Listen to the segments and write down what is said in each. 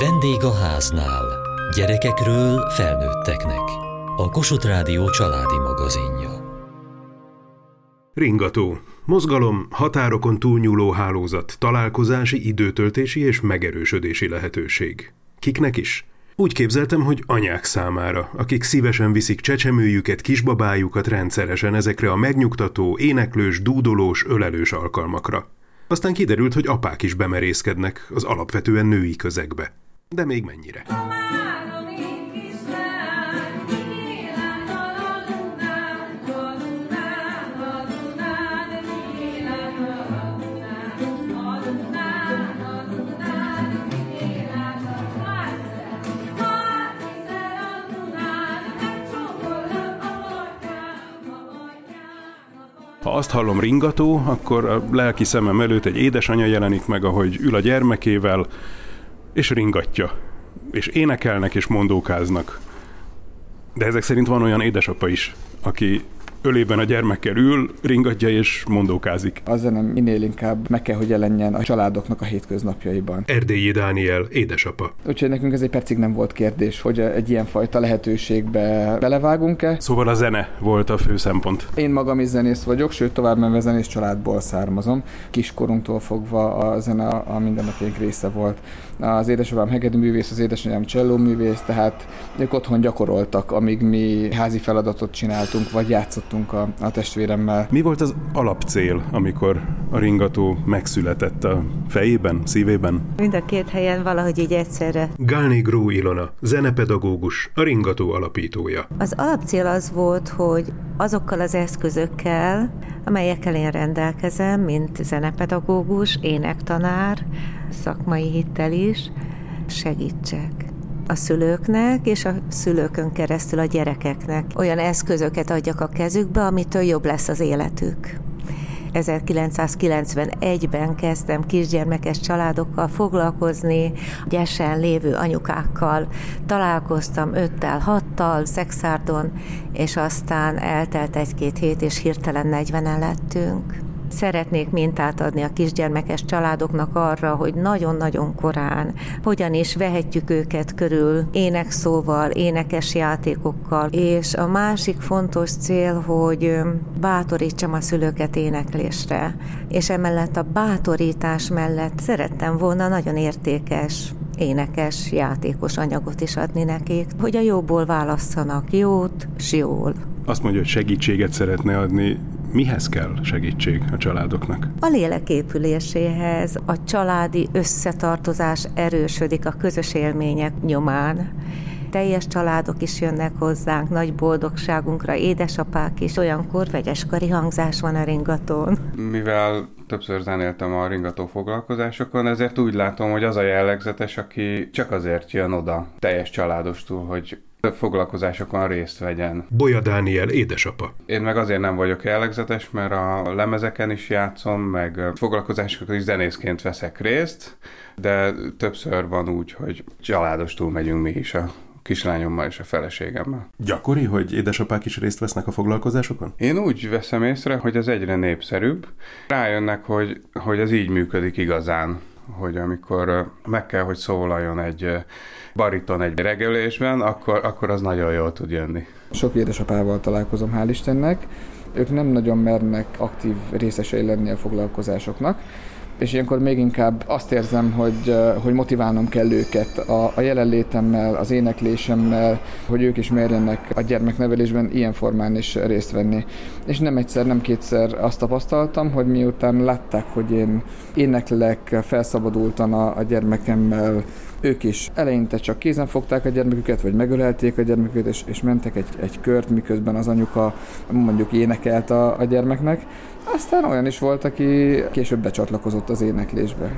Vendég a háznál. Gyerekekről felnőtteknek. A Kossuth Rádió családi magazinja. Ringató. Mozgalom, határokon túlnyúló hálózat, találkozási, időtöltési és megerősödési lehetőség. Kiknek is? Úgy képzeltem, hogy anyák számára, akik szívesen viszik csecsemőjüket, kisbabájukat rendszeresen ezekre a megnyugtató, éneklős, dúdolós, ölelős alkalmakra. Aztán kiderült, hogy apák is bemerészkednek az alapvetően női közegbe. De még mennyire. Ha azt hallom ringató, akkor a lelki szemem előtt egy édesanyja jelenik meg, ahogy ül a gyermekével, és ringatja. És énekelnek és mondókáznak. De ezek szerint van olyan édesapa is, aki ölében a gyermekkel ül, ringatja és mondókázik. A zene minél inkább meg kell, hogy jelenjen a családoknak a hétköznapjaiban. Erdélyi Dániel, édesapa. Úgyhogy nekünk ez egy percig nem volt kérdés, hogy egy ilyenfajta lehetőségbe belevágunk-e. Szóval a zene volt a fő szempont. Én magam is zenész vagyok, sőt tovább menve zenész családból származom. Kiskorunktól fogva a zene a mindennapjaink része volt. Az édesapám hegedűművész, az édesanyám csellóművész, tehát ők otthon gyakoroltak, amíg mi házi feladatot csináltunk, vagy játszottunk a, a testvéremmel. Mi volt az alapcél, amikor a ringató megszületett a fejében, szívében? Mind a két helyen valahogy így egyszerre. Gálné Gró Ilona, zenepedagógus, a ringató alapítója. Az alapcél az volt, hogy azokkal az eszközökkel, amelyekkel én rendelkezem, mint zenepedagógus, énektanár, szakmai hittel is, segítsek a szülőknek, és a szülőkön keresztül a gyerekeknek olyan eszközöket adjak a kezükbe, amitől jobb lesz az életük. 1991-ben kezdtem kisgyermekes családokkal foglalkozni, gyesen lévő anyukákkal. Találkoztam öttel, hattal, szexárdon, és aztán eltelt egy-két hét, és hirtelen 40-en lettünk. Szeretnék mintát adni a kisgyermekes családoknak arra, hogy nagyon-nagyon korán hogyan is vehetjük őket körül énekszóval, énekes játékokkal, és a másik fontos cél, hogy bátorítsam a szülőket éneklésre, és emellett a bátorítás mellett szerettem volna nagyon értékes énekes, játékos anyagot is adni nekik, hogy a jóból válasszanak jót, s jól. Azt mondja, hogy segítséget szeretne adni mihez kell segítség a családoknak? A lélek épüléséhez, a családi összetartozás erősödik a közös élmények nyomán teljes családok is jönnek hozzánk, nagy boldogságunkra, édesapák is, olyankor vegyeskari hangzás van a ringatón. Mivel többször zenéltem a ringató foglalkozásokon, ezért úgy látom, hogy az a jellegzetes, aki csak azért jön oda teljes családostól, hogy foglalkozásokon részt vegyen. Bolya Dániel édesapa. Én meg azért nem vagyok jellegzetes, mert a lemezeken is játszom, meg foglalkozásokon is zenészként veszek részt, de többször van úgy, hogy családostul megyünk mi is a kislányommal és a feleségemmel. Gyakori, hogy édesapák is részt vesznek a foglalkozásokon? Én úgy veszem észre, hogy ez egyre népszerűbb. Rájönnek, hogy, hogy ez így működik igazán hogy amikor meg kell, hogy szólaljon egy bariton egy reggelésben, akkor, akkor az nagyon jól tud jönni. Sok édesapával találkozom, hál' Istennek. Ők nem nagyon mernek aktív részesei lenni a foglalkozásoknak, és ilyenkor még inkább azt érzem, hogy, hogy motiválnom kell őket a, a jelenlétemmel, az éneklésemmel, hogy ők is merjenek a gyermeknevelésben ilyen formán is részt venni. És nem egyszer, nem kétszer azt tapasztaltam, hogy miután látták, hogy én éneklek felszabadultan a, a gyermekemmel, ők is eleinte csak kézen fogták a gyermeküket, vagy megölelték a gyermeküket, és, és mentek egy, egy kört, miközben az anyuka mondjuk énekelt a, a gyermeknek. Aztán olyan is volt, aki később becsatlakozott az éneklésbe.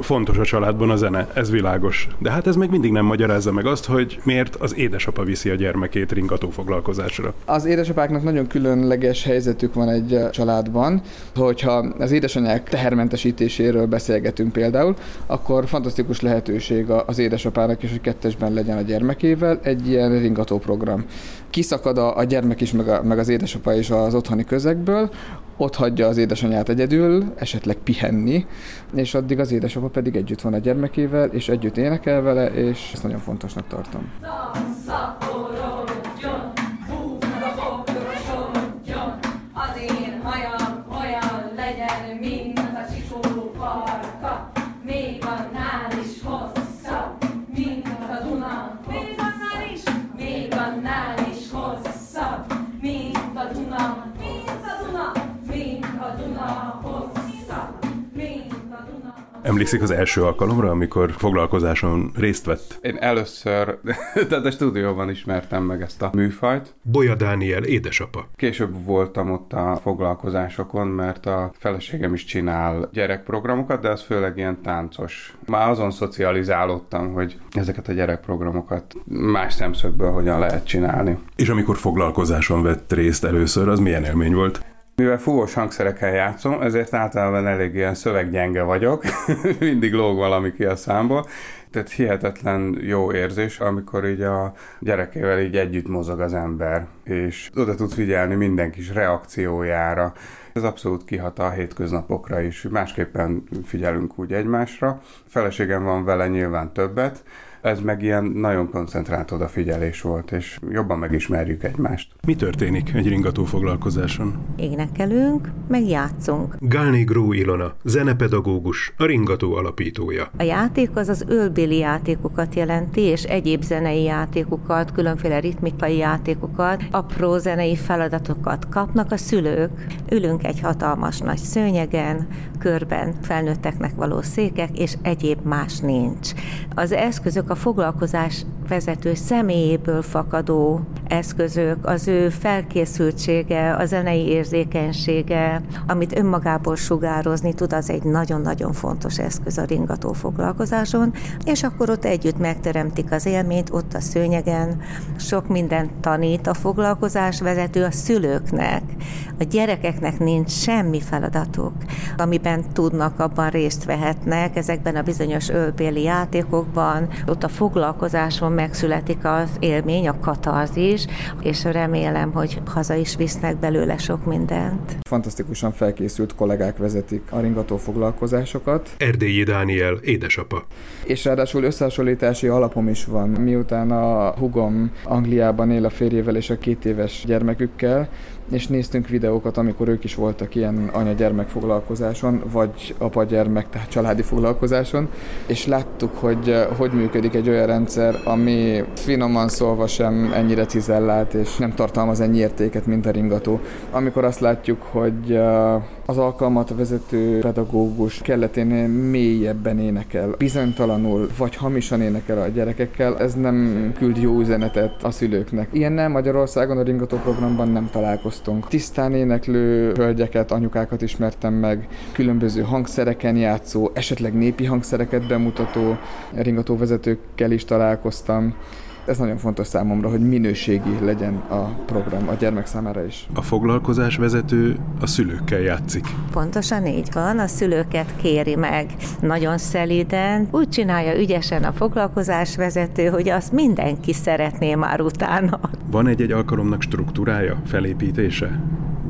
Fontos a családban a zene, ez világos. De hát ez még mindig nem magyarázza meg azt, hogy miért az édesapa viszi a gyermekét ringató foglalkozásra. Az édesapáknak nagyon különleges helyzetük van egy családban, hogyha az édesanyák tehermentesítéséről beszélgetünk például, akkor fantasztikus lehetőség az édesapának is, hogy kettesben legyen a gyermekével egy ilyen ringató program. Kiszakad a, gyermek is, meg, a, meg az édesapa is az otthoni közegből, ott hagyja az édesanyját egyedül, esetleg pihenni, és addig az édesapa pedig együtt van a gyermekével, és együtt énekel vele, és ezt nagyon fontosnak tartom. Emlékszik az első alkalomra, amikor foglalkozáson részt vett? Én először, tehát a stúdióban ismertem meg ezt a műfajt. Bolya Dániel édesapa. Később voltam ott a foglalkozásokon, mert a feleségem is csinál gyerekprogramokat, de az főleg ilyen táncos. Már azon szocializálódtam, hogy ezeket a gyerekprogramokat más szemszögből hogyan lehet csinálni. És amikor foglalkozáson vett részt először, az milyen élmény volt? Mivel fúvós hangszerekkel játszom, ezért általában elég ilyen szöveggyenge vagyok, mindig lóg valami ki a számból, tehát hihetetlen jó érzés, amikor így a gyerekével így együtt mozog az ember, és oda tud figyelni minden kis reakciójára. Ez abszolút kihat a hétköznapokra is, másképpen figyelünk úgy egymásra. Feleségem van vele nyilván többet, ez meg ilyen nagyon koncentrált odafigyelés volt, és jobban megismerjük egymást. Mi történik egy ringató foglalkozáson? Énekelünk, meg játszunk. Gálné Gró Ilona, zenepedagógus, a ringató alapítója. A játék az az ölbéli játékokat jelenti, és egyéb zenei játékokat, különféle ritmikai játékokat, apró zenei feladatokat kapnak a szülők. Ülünk egy hatalmas nagy szőnyegen, körben felnőtteknek való székek, és egyéb más nincs. Az eszközök a foglalkozás vezető személyéből fakadó eszközök, az ő felkészültsége, a zenei érzékenysége, amit önmagából sugározni tud, az egy nagyon-nagyon fontos eszköz a ringató foglalkozáson, és akkor ott együtt megteremtik az élményt, ott a szőnyegen, sok mindent tanít a foglalkozás vezető a szülőknek. A gyerekeknek nincs semmi feladatuk, amiben tudnak, abban részt vehetnek, ezekben a bizonyos ölbéli játékokban, ott a foglalkozáson megszületik az élmény, a katarzis, és remélem, hogy haza is visznek belőle sok mindent. Fantasztikusan felkészült kollégák vezetik a ringató foglalkozásokat. Erdélyi Dániel, édesapa. És ráadásul összehasonlítási alapom is van. Miután a hugom Angliában él a férjével és a két éves gyermekükkel, és néztünk videókat, amikor ők is voltak ilyen anya-gyermek foglalkozáson, vagy apa-gyermek, tehát családi foglalkozáson, és láttuk, hogy eh, hogy működik egy olyan rendszer, ami finoman szólva sem ennyire cizellált, és nem tartalmaz ennyi értéket, mint a ringató. Amikor azt látjuk, hogy eh, az alkalmat vezető pedagógus kelleténél mélyebben énekel, bizonytalanul vagy hamisan énekel a gyerekekkel, ez nem küld jó üzenetet a szülőknek. Ilyennel Magyarországon a ringató programban nem találkoztunk. Tisztán éneklő hölgyeket, anyukákat ismertem meg, különböző hangszereken játszó, esetleg népi hangszereket bemutató ringató vezetőkkel is találkoztam ez nagyon fontos számomra, hogy minőségi legyen a program a gyermek számára is. A foglalkozás vezető a szülőkkel játszik. Pontosan így van, a szülőket kéri meg. Nagyon szeliden, úgy csinálja ügyesen a foglalkozás vezető, hogy azt mindenki szeretné már utána. Van egy-egy alkalomnak struktúrája, felépítése?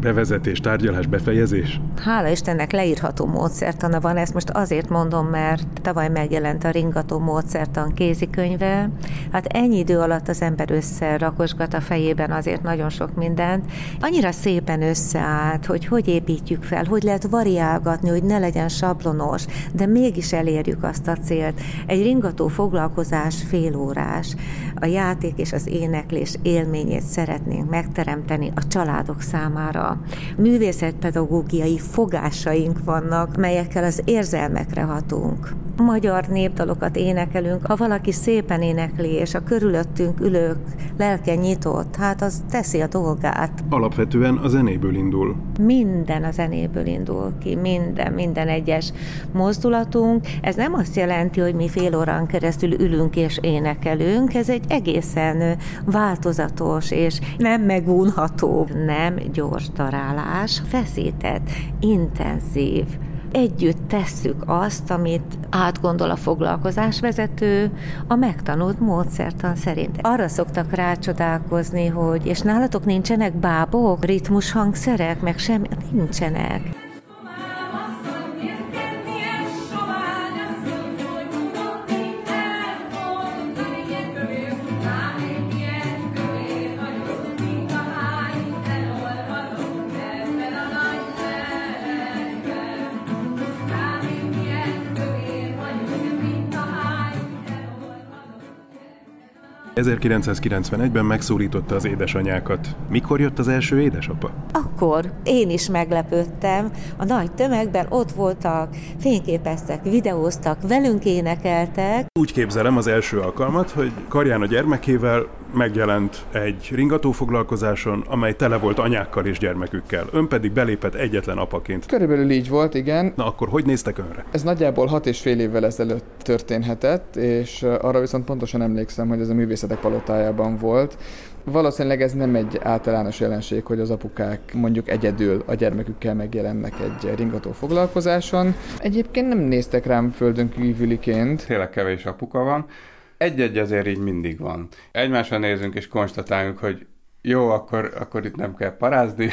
Bevezetés, tárgyalás, befejezés? Hála Istennek leírható módszertana van, ezt most azért mondom, mert tavaly megjelent a ringató módszertan kézikönyve. Hát ennyi idő alatt az ember összerakosgat a fejében azért nagyon sok mindent. Annyira szépen összeállt, hogy hogy építjük fel, hogy lehet variálgatni, hogy ne legyen sablonos, de mégis elérjük azt a célt. Egy ringató foglalkozás félórás. A játék és az éneklés élményét szeretnénk megteremteni a családok számára művészetpedagógiai fogásaink vannak, melyekkel az érzelmekre hatunk. Magyar népdalokat énekelünk, ha valaki szépen énekli, és a körülöttünk ülők lelke nyitott, hát az teszi a dolgát. Alapvetően a zenéből indul. Minden a zenéből indul ki, minden, minden egyes mozdulatunk. Ez nem azt jelenti, hogy mi fél órán keresztül ülünk és énekelünk, ez egy egészen változatos és nem megúnható, nem gyors darálás, feszített, intenzív, együtt tesszük azt, amit átgondol a foglalkozásvezető a megtanult módszertan szerint. Arra szoktak rácsodálkozni, hogy és nálatok nincsenek bábok, ritmus hangszerek, meg semmi, nincsenek. ...1991-ben megszólította az édesanyákat. Mikor jött az első édesapa? Akkor én is meglepődtem. A nagy tömegben ott voltak, fényképeztek, videóztak, velünk énekeltek. Úgy képzelem az első alkalmat, hogy Karján a gyermekével megjelent egy ringatófoglalkozáson, amely tele volt anyákkal és gyermekükkel. Ön pedig belépett egyetlen apaként. Körülbelül így volt, igen. Na akkor hogy néztek önre? Ez nagyjából hat és fél évvel ezelőtt történhetett, és arra viszont pontosan emlékszem, hogy ez a művészetek palotájában volt. Valószínűleg ez nem egy általános jelenség, hogy az apukák mondjuk egyedül a gyermekükkel megjelennek egy ringató foglalkozáson. Egyébként nem néztek rám földön kívüliként. Tényleg kevés apuka van, egy-egy azért így mindig van. Egymásra nézünk és konstatálunk, hogy jó, akkor, akkor itt nem kell parázni,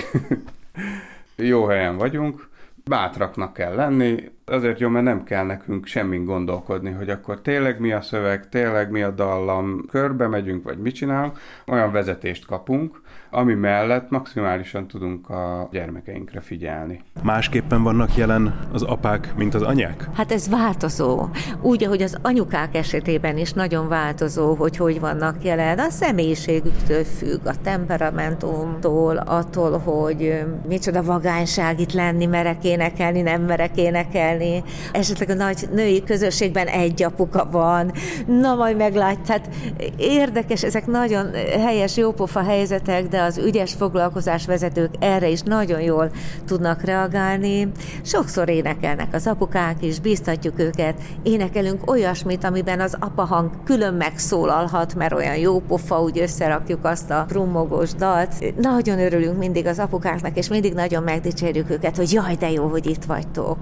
jó helyen vagyunk, bátraknak kell lenni, azért jó, mert nem kell nekünk semmin gondolkodni, hogy akkor tényleg mi a szöveg, tényleg mi a dallam, körbe megyünk, vagy mit csinálunk, olyan vezetést kapunk, ami mellett maximálisan tudunk a gyermekeinkre figyelni. Másképpen vannak jelen az apák, mint az anyák? Hát ez változó. Úgy, ahogy az anyukák esetében is nagyon változó, hogy hogy vannak jelen. A személyiségüktől függ, a temperamentumtól, attól, hogy micsoda vagányság itt lenni, merek énekelni, nem merek énekelni. Esetleg a nagy női közösségben egy apuka van. Na, majd meglát. Tehát érdekes, ezek nagyon helyes, jópofa helyzetek, de az ügyes foglalkozás vezetők erre is nagyon jól tudnak reagálni. Sokszor énekelnek az apukák is, biztatjuk őket, énekelünk olyasmit, amiben az apahang külön megszólalhat, mert olyan jó pofa, úgy összerakjuk azt a brummogós dalt. Nagyon örülünk mindig az apukáknak, és mindig nagyon megdicsérjük őket, hogy jaj, de jó, hogy itt vagytok.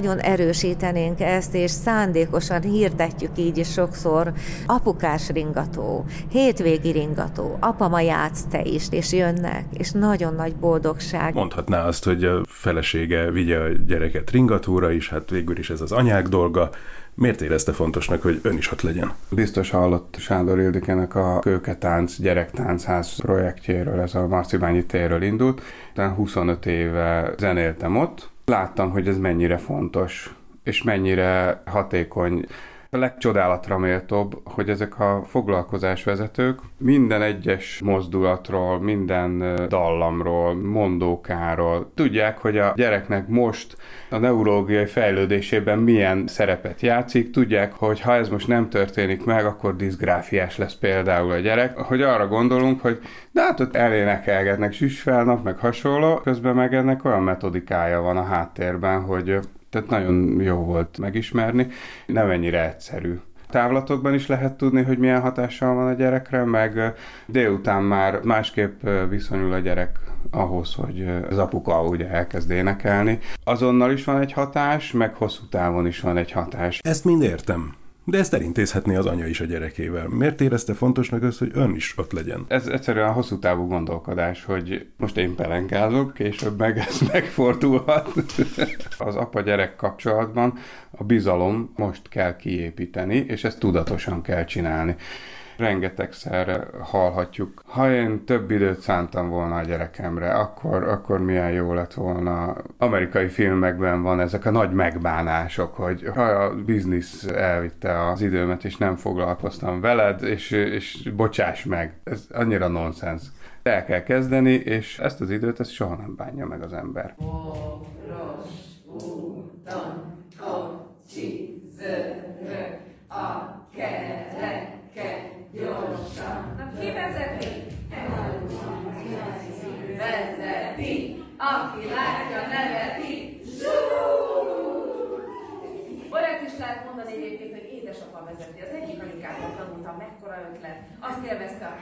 Nagyon erősítenénk ezt, és szándékosan hirdetjük így is sokszor apukás ringató, hétvégi ringató, apa ma játsz te is, és jönnek, és nagyon nagy boldogság. Mondhatná azt, hogy a felesége vigye a gyereket ringatóra is, hát végül is ez az anyák dolga, Miért érezte fontosnak, hogy ön is ott legyen? Biztos hallott Sándor Ildikenek a Kőketánc gyerektánchaz projektjéről, ez a Marcibányi térről indult. Utána 25 éve zenéltem ott. Láttam, hogy ez mennyire fontos, és mennyire hatékony a legcsodálatra méltóbb, hogy ezek a foglalkozásvezetők minden egyes mozdulatról, minden dallamról, mondókáról tudják, hogy a gyereknek most a neurológiai fejlődésében milyen szerepet játszik, tudják, hogy ha ez most nem történik meg, akkor diszgráfiás lesz például a gyerek, hogy arra gondolunk, hogy de hát ott elénekelgetnek süsfelnap, meg hasonló, közben meg ennek olyan metodikája van a háttérben, hogy tehát nagyon jó volt megismerni. Nem ennyire egyszerű távlatokban is lehet tudni, hogy milyen hatással van a gyerekre, meg délután már másképp viszonyul a gyerek ahhoz, hogy az apuka ugye elkezd énekelni. Azonnal is van egy hatás, meg hosszú távon is van egy hatás. Ezt mind értem. De ezt elintézhetné az anya is a gyerekével. Miért érezte fontosnak az, hogy ön is ott legyen? Ez egyszerűen hosszú távú gondolkodás, hogy most én pelenkázok, később meg ez megfordulhat. az apa-gyerek kapcsolatban a bizalom most kell kiépíteni, és ezt tudatosan kell csinálni rengetegszer hallhatjuk, ha én több időt szántam volna a gyerekemre, akkor, akkor milyen jó lett volna. Amerikai filmekben van ezek a nagy megbánások, hogy ha a biznisz elvitte az időmet, és nem foglalkoztam veled, és, és bocsáss meg. Ez annyira nonsens. El kell kezdeni, és ezt az időt ezt soha nem bánja meg az ember. kereke gyorsan. Na ki vezeti? Vezeti, aki látja, neveti. Olyat is lehet mondani egyébként, édesapa vezeti. Az egyik anyukának tanultam, mekkora ötlet. Azt élvezte a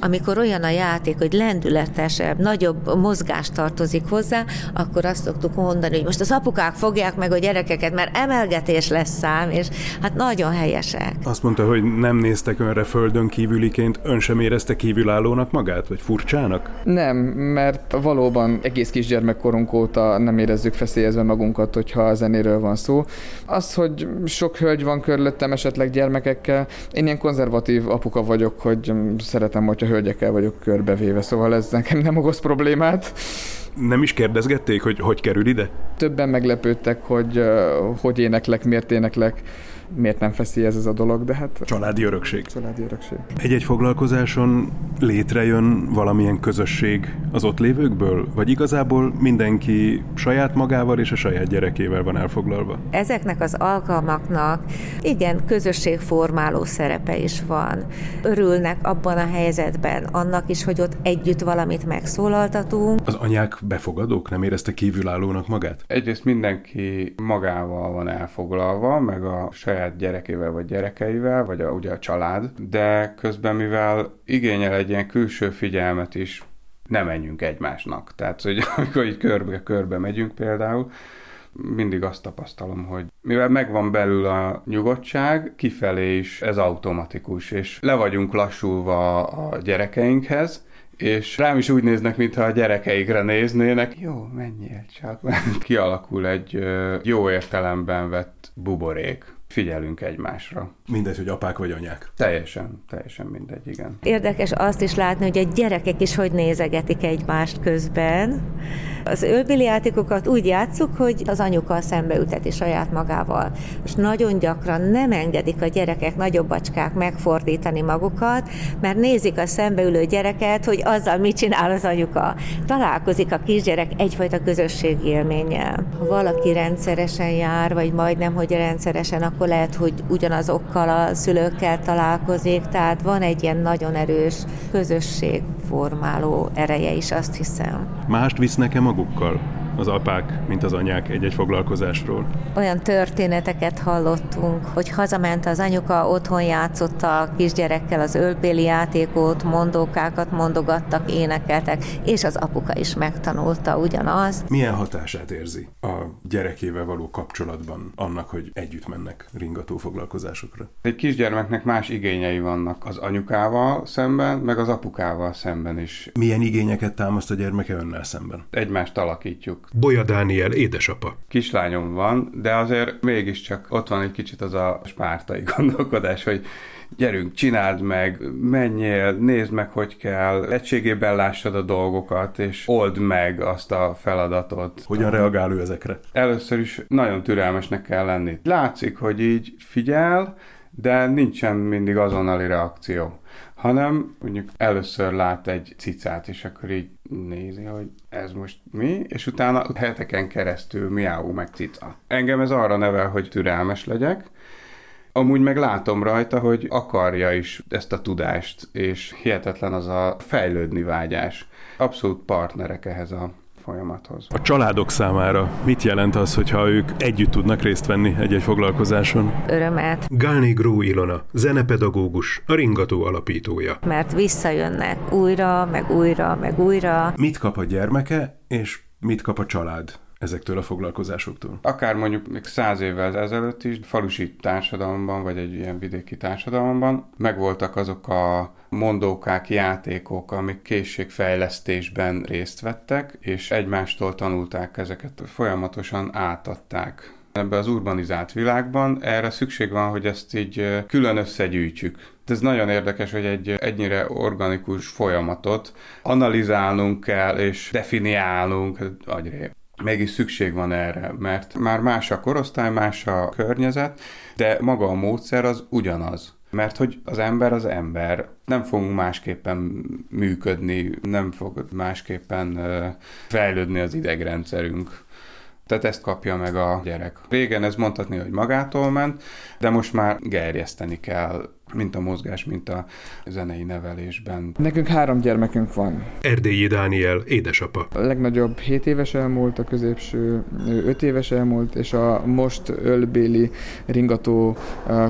amikor olyan a játék, hogy lendületesebb, nagyobb mozgás tartozik hozzá, akkor azt szoktuk mondani, hogy most az apukák fogják meg a gyerekeket, mert emelgetés lesz szám, és hát nagyon helyesek. Azt mondta, hogy nem néztek önre földön kívüliként, ön sem érezte kívülállónak magát, vagy furcsának? Nem, mert valóban egész kisgyermekkorunk óta nem érezzük feszélyezve magunkat, hogyha a zenéről van szó. Az, hogy sok hölgy van körülöttem, esetleg gyermekekkel, én ilyen konzervatív apuka vagyok, hogy szeretem, hogyha hölgyekkel vagyok körbevéve, szóval ez nekem nem okoz problémát. Nem is kérdezgették, hogy hogy kerül ide? Többen meglepődtek, hogy hogy éneklek, miért éneklek miért nem feszi ez, ez a dolog, de hát... Családi örökség. Családi örökség. Egy-egy foglalkozáson létrejön valamilyen közösség az ott lévőkből? Vagy igazából mindenki saját magával és a saját gyerekével van elfoglalva? Ezeknek az alkalmaknak igen, közösségformáló szerepe is van. Örülnek abban a helyzetben annak is, hogy ott együtt valamit megszólaltatunk. Az anyák befogadók? Nem érezte kívülállónak magát? Egyrészt mindenki magával van elfoglalva, meg a saját saját gyerekével vagy gyerekeivel, vagy a, ugye a család, de közben mivel igényel egy ilyen külső figyelmet is, nem menjünk egymásnak. Tehát, hogy amikor így körbe-körbe megyünk például, mindig azt tapasztalom, hogy mivel megvan belül a nyugodtság, kifelé is ez automatikus, és le vagyunk lassulva a gyerekeinkhez, és rám is úgy néznek, mintha a gyerekeikre néznének. Jó, menjél csak. Kialakul egy jó értelemben vett buborék figyelünk egymásra. Mindegy, hogy apák vagy anyák. Teljesen, teljesen mindegy, igen. Érdekes azt is látni, hogy a gyerekek is hogy nézegetik egymást közben. Az ölbéli játékokat úgy játszuk, hogy az anyuka szembeülteti saját magával. És nagyon gyakran nem engedik a gyerekek, nagyobb bacskák megfordítani magukat, mert nézik a szembeülő gyereket, hogy azzal mit csinál az anyuka. Találkozik a kisgyerek egyfajta közösségi élménnyel. Ha valaki rendszeresen jár, vagy majdnem, hogy rendszeresen, akkor lehet, hogy ugyanazokkal a szülőkkel találkozik, tehát van egy ilyen nagyon erős közösségformáló ereje is, azt hiszem. Mást visz nekem magukkal? Az apák, mint az anyák egy-egy foglalkozásról. Olyan történeteket hallottunk, hogy hazament az anyuka, otthon játszotta a kisgyerekkel az ölbéli játékot, mondókákat mondogattak, énekeltek, és az apuka is megtanulta ugyanazt. Milyen hatását érzi a gyerekével való kapcsolatban annak, hogy együtt mennek ringató foglalkozásokra? Egy kisgyermeknek más igényei vannak az anyukával szemben, meg az apukával szemben is. Milyen igényeket támaszt a gyermeke önnel szemben? Egymást alakítjuk. Bolya Dániel édesapa. Kislányom van, de azért mégiscsak ott van egy kicsit az a spártai gondolkodás, hogy gyerünk, csináld meg, menjél, nézd meg, hogy kell, egységében lássad a dolgokat, és old meg azt a feladatot. Hogyan reagál ő ezekre? Először is nagyon türelmesnek kell lenni. Látszik, hogy így figyel, de nincsen mindig azonnali reakció hanem mondjuk először lát egy cicát, és akkor így nézi, hogy ez most mi, és utána heteken keresztül miáú meg cica. Engem ez arra nevel, hogy türelmes legyek, Amúgy meg látom rajta, hogy akarja is ezt a tudást, és hihetetlen az a fejlődni vágyás. Abszolút partnerek ehhez a folyamathoz. A családok számára mit jelent az, hogyha ők együtt tudnak részt venni egy-egy foglalkozáson? Örömet. Gálné Gró Ilona, zenepedagógus, a Ringató alapítója. Mert visszajönnek újra, meg újra, meg újra. Mit kap a gyermeke, és mit kap a család? Ezektől a foglalkozásoktól? Akár mondjuk még száz évvel ezelőtt is falusi társadalomban, vagy egy ilyen vidéki társadalomban megvoltak azok a mondókák, játékok, amik készségfejlesztésben részt vettek, és egymástól tanulták ezeket, folyamatosan átadták ebbe az urbanizált világban erre szükség van, hogy ezt így külön összegyűjtsük. Ez nagyon érdekes, hogy egy ennyire organikus folyamatot analizálnunk kell, és definiálnunk, agyré mégis szükség van erre, mert már más a korosztály, más a környezet, de maga a módszer az ugyanaz. Mert hogy az ember az ember, nem fogunk másképpen működni, nem fog másképpen fejlődni az idegrendszerünk. Tehát ezt kapja meg a gyerek. Régen ez mondhatni, hogy magától ment, de most már gerjeszteni kell mint a mozgás, mint a zenei nevelésben. Nekünk három gyermekünk van. Erdélyi Dániel, édesapa. A legnagyobb 7 éves elmúlt, a középső 5 éves elmúlt, és a most ölbéli ringató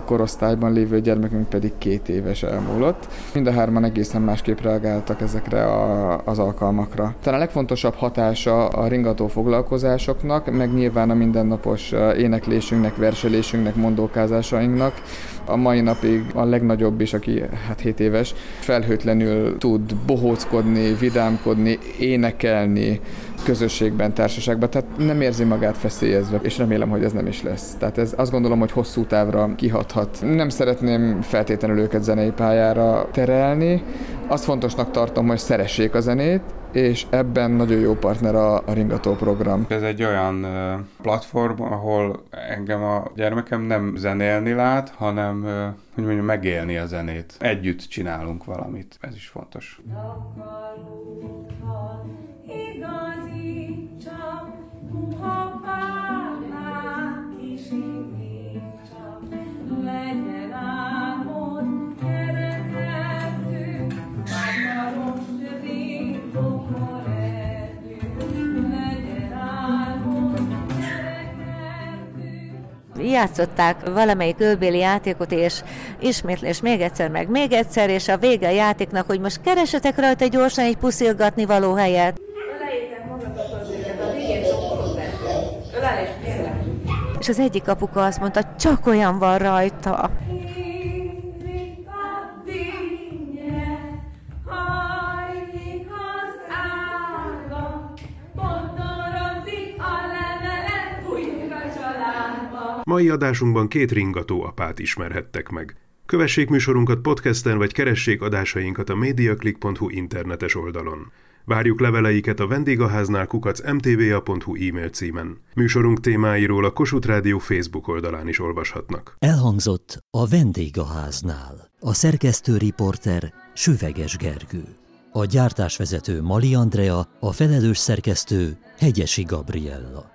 korosztályban lévő gyermekünk pedig két éves elmúlott. Mind a hárman egészen másképp reagáltak ezekre a, az alkalmakra. Talán a legfontosabb hatása a ringató foglalkozásoknak, meg nyilván a mindennapos éneklésünknek, verselésünknek, mondókázásainknak. A mai napig a legnagyobb is, aki hát 7 éves, felhőtlenül tud bohóckodni, vidámkodni, énekelni közösségben, társaságban, tehát nem érzi magát feszélyezve, és remélem, hogy ez nem is lesz. Tehát ez azt gondolom, hogy hosszú távra kihathat. Nem szeretném feltétlenül őket zenei pályára terelni, azt fontosnak tartom, hogy szeressék a zenét, és ebben nagyon jó partner a, a Ringató program. Ez egy olyan platform, ahol engem a gyermekem nem zenélni lát, hanem hogy mondjam, megélni a zenét. Együtt csinálunk valamit, ez is fontos. Játszották valamelyik ölbéli játékot, és ismétlés még egyszer, meg még egyszer, és a vége a játéknak, hogy most keresetek rajta gyorsan egy puszilgatni való helyet. És az egyik apuka azt mondta, csak olyan van rajta. Mai adásunkban két ringató apát ismerhettek meg. Kövessék műsorunkat podcasten, vagy keressék adásainkat a mediaclick.hu internetes oldalon. Várjuk leveleiket a vendégháznál kukac mtva.hu e-mail címen. Műsorunk témáiról a Kossuth Rádió Facebook oldalán is olvashatnak. Elhangzott a vendégháznál. A szerkesztő riporter Süveges Gergő. A gyártásvezető Mali Andrea, a felelős szerkesztő Hegyesi Gabriella.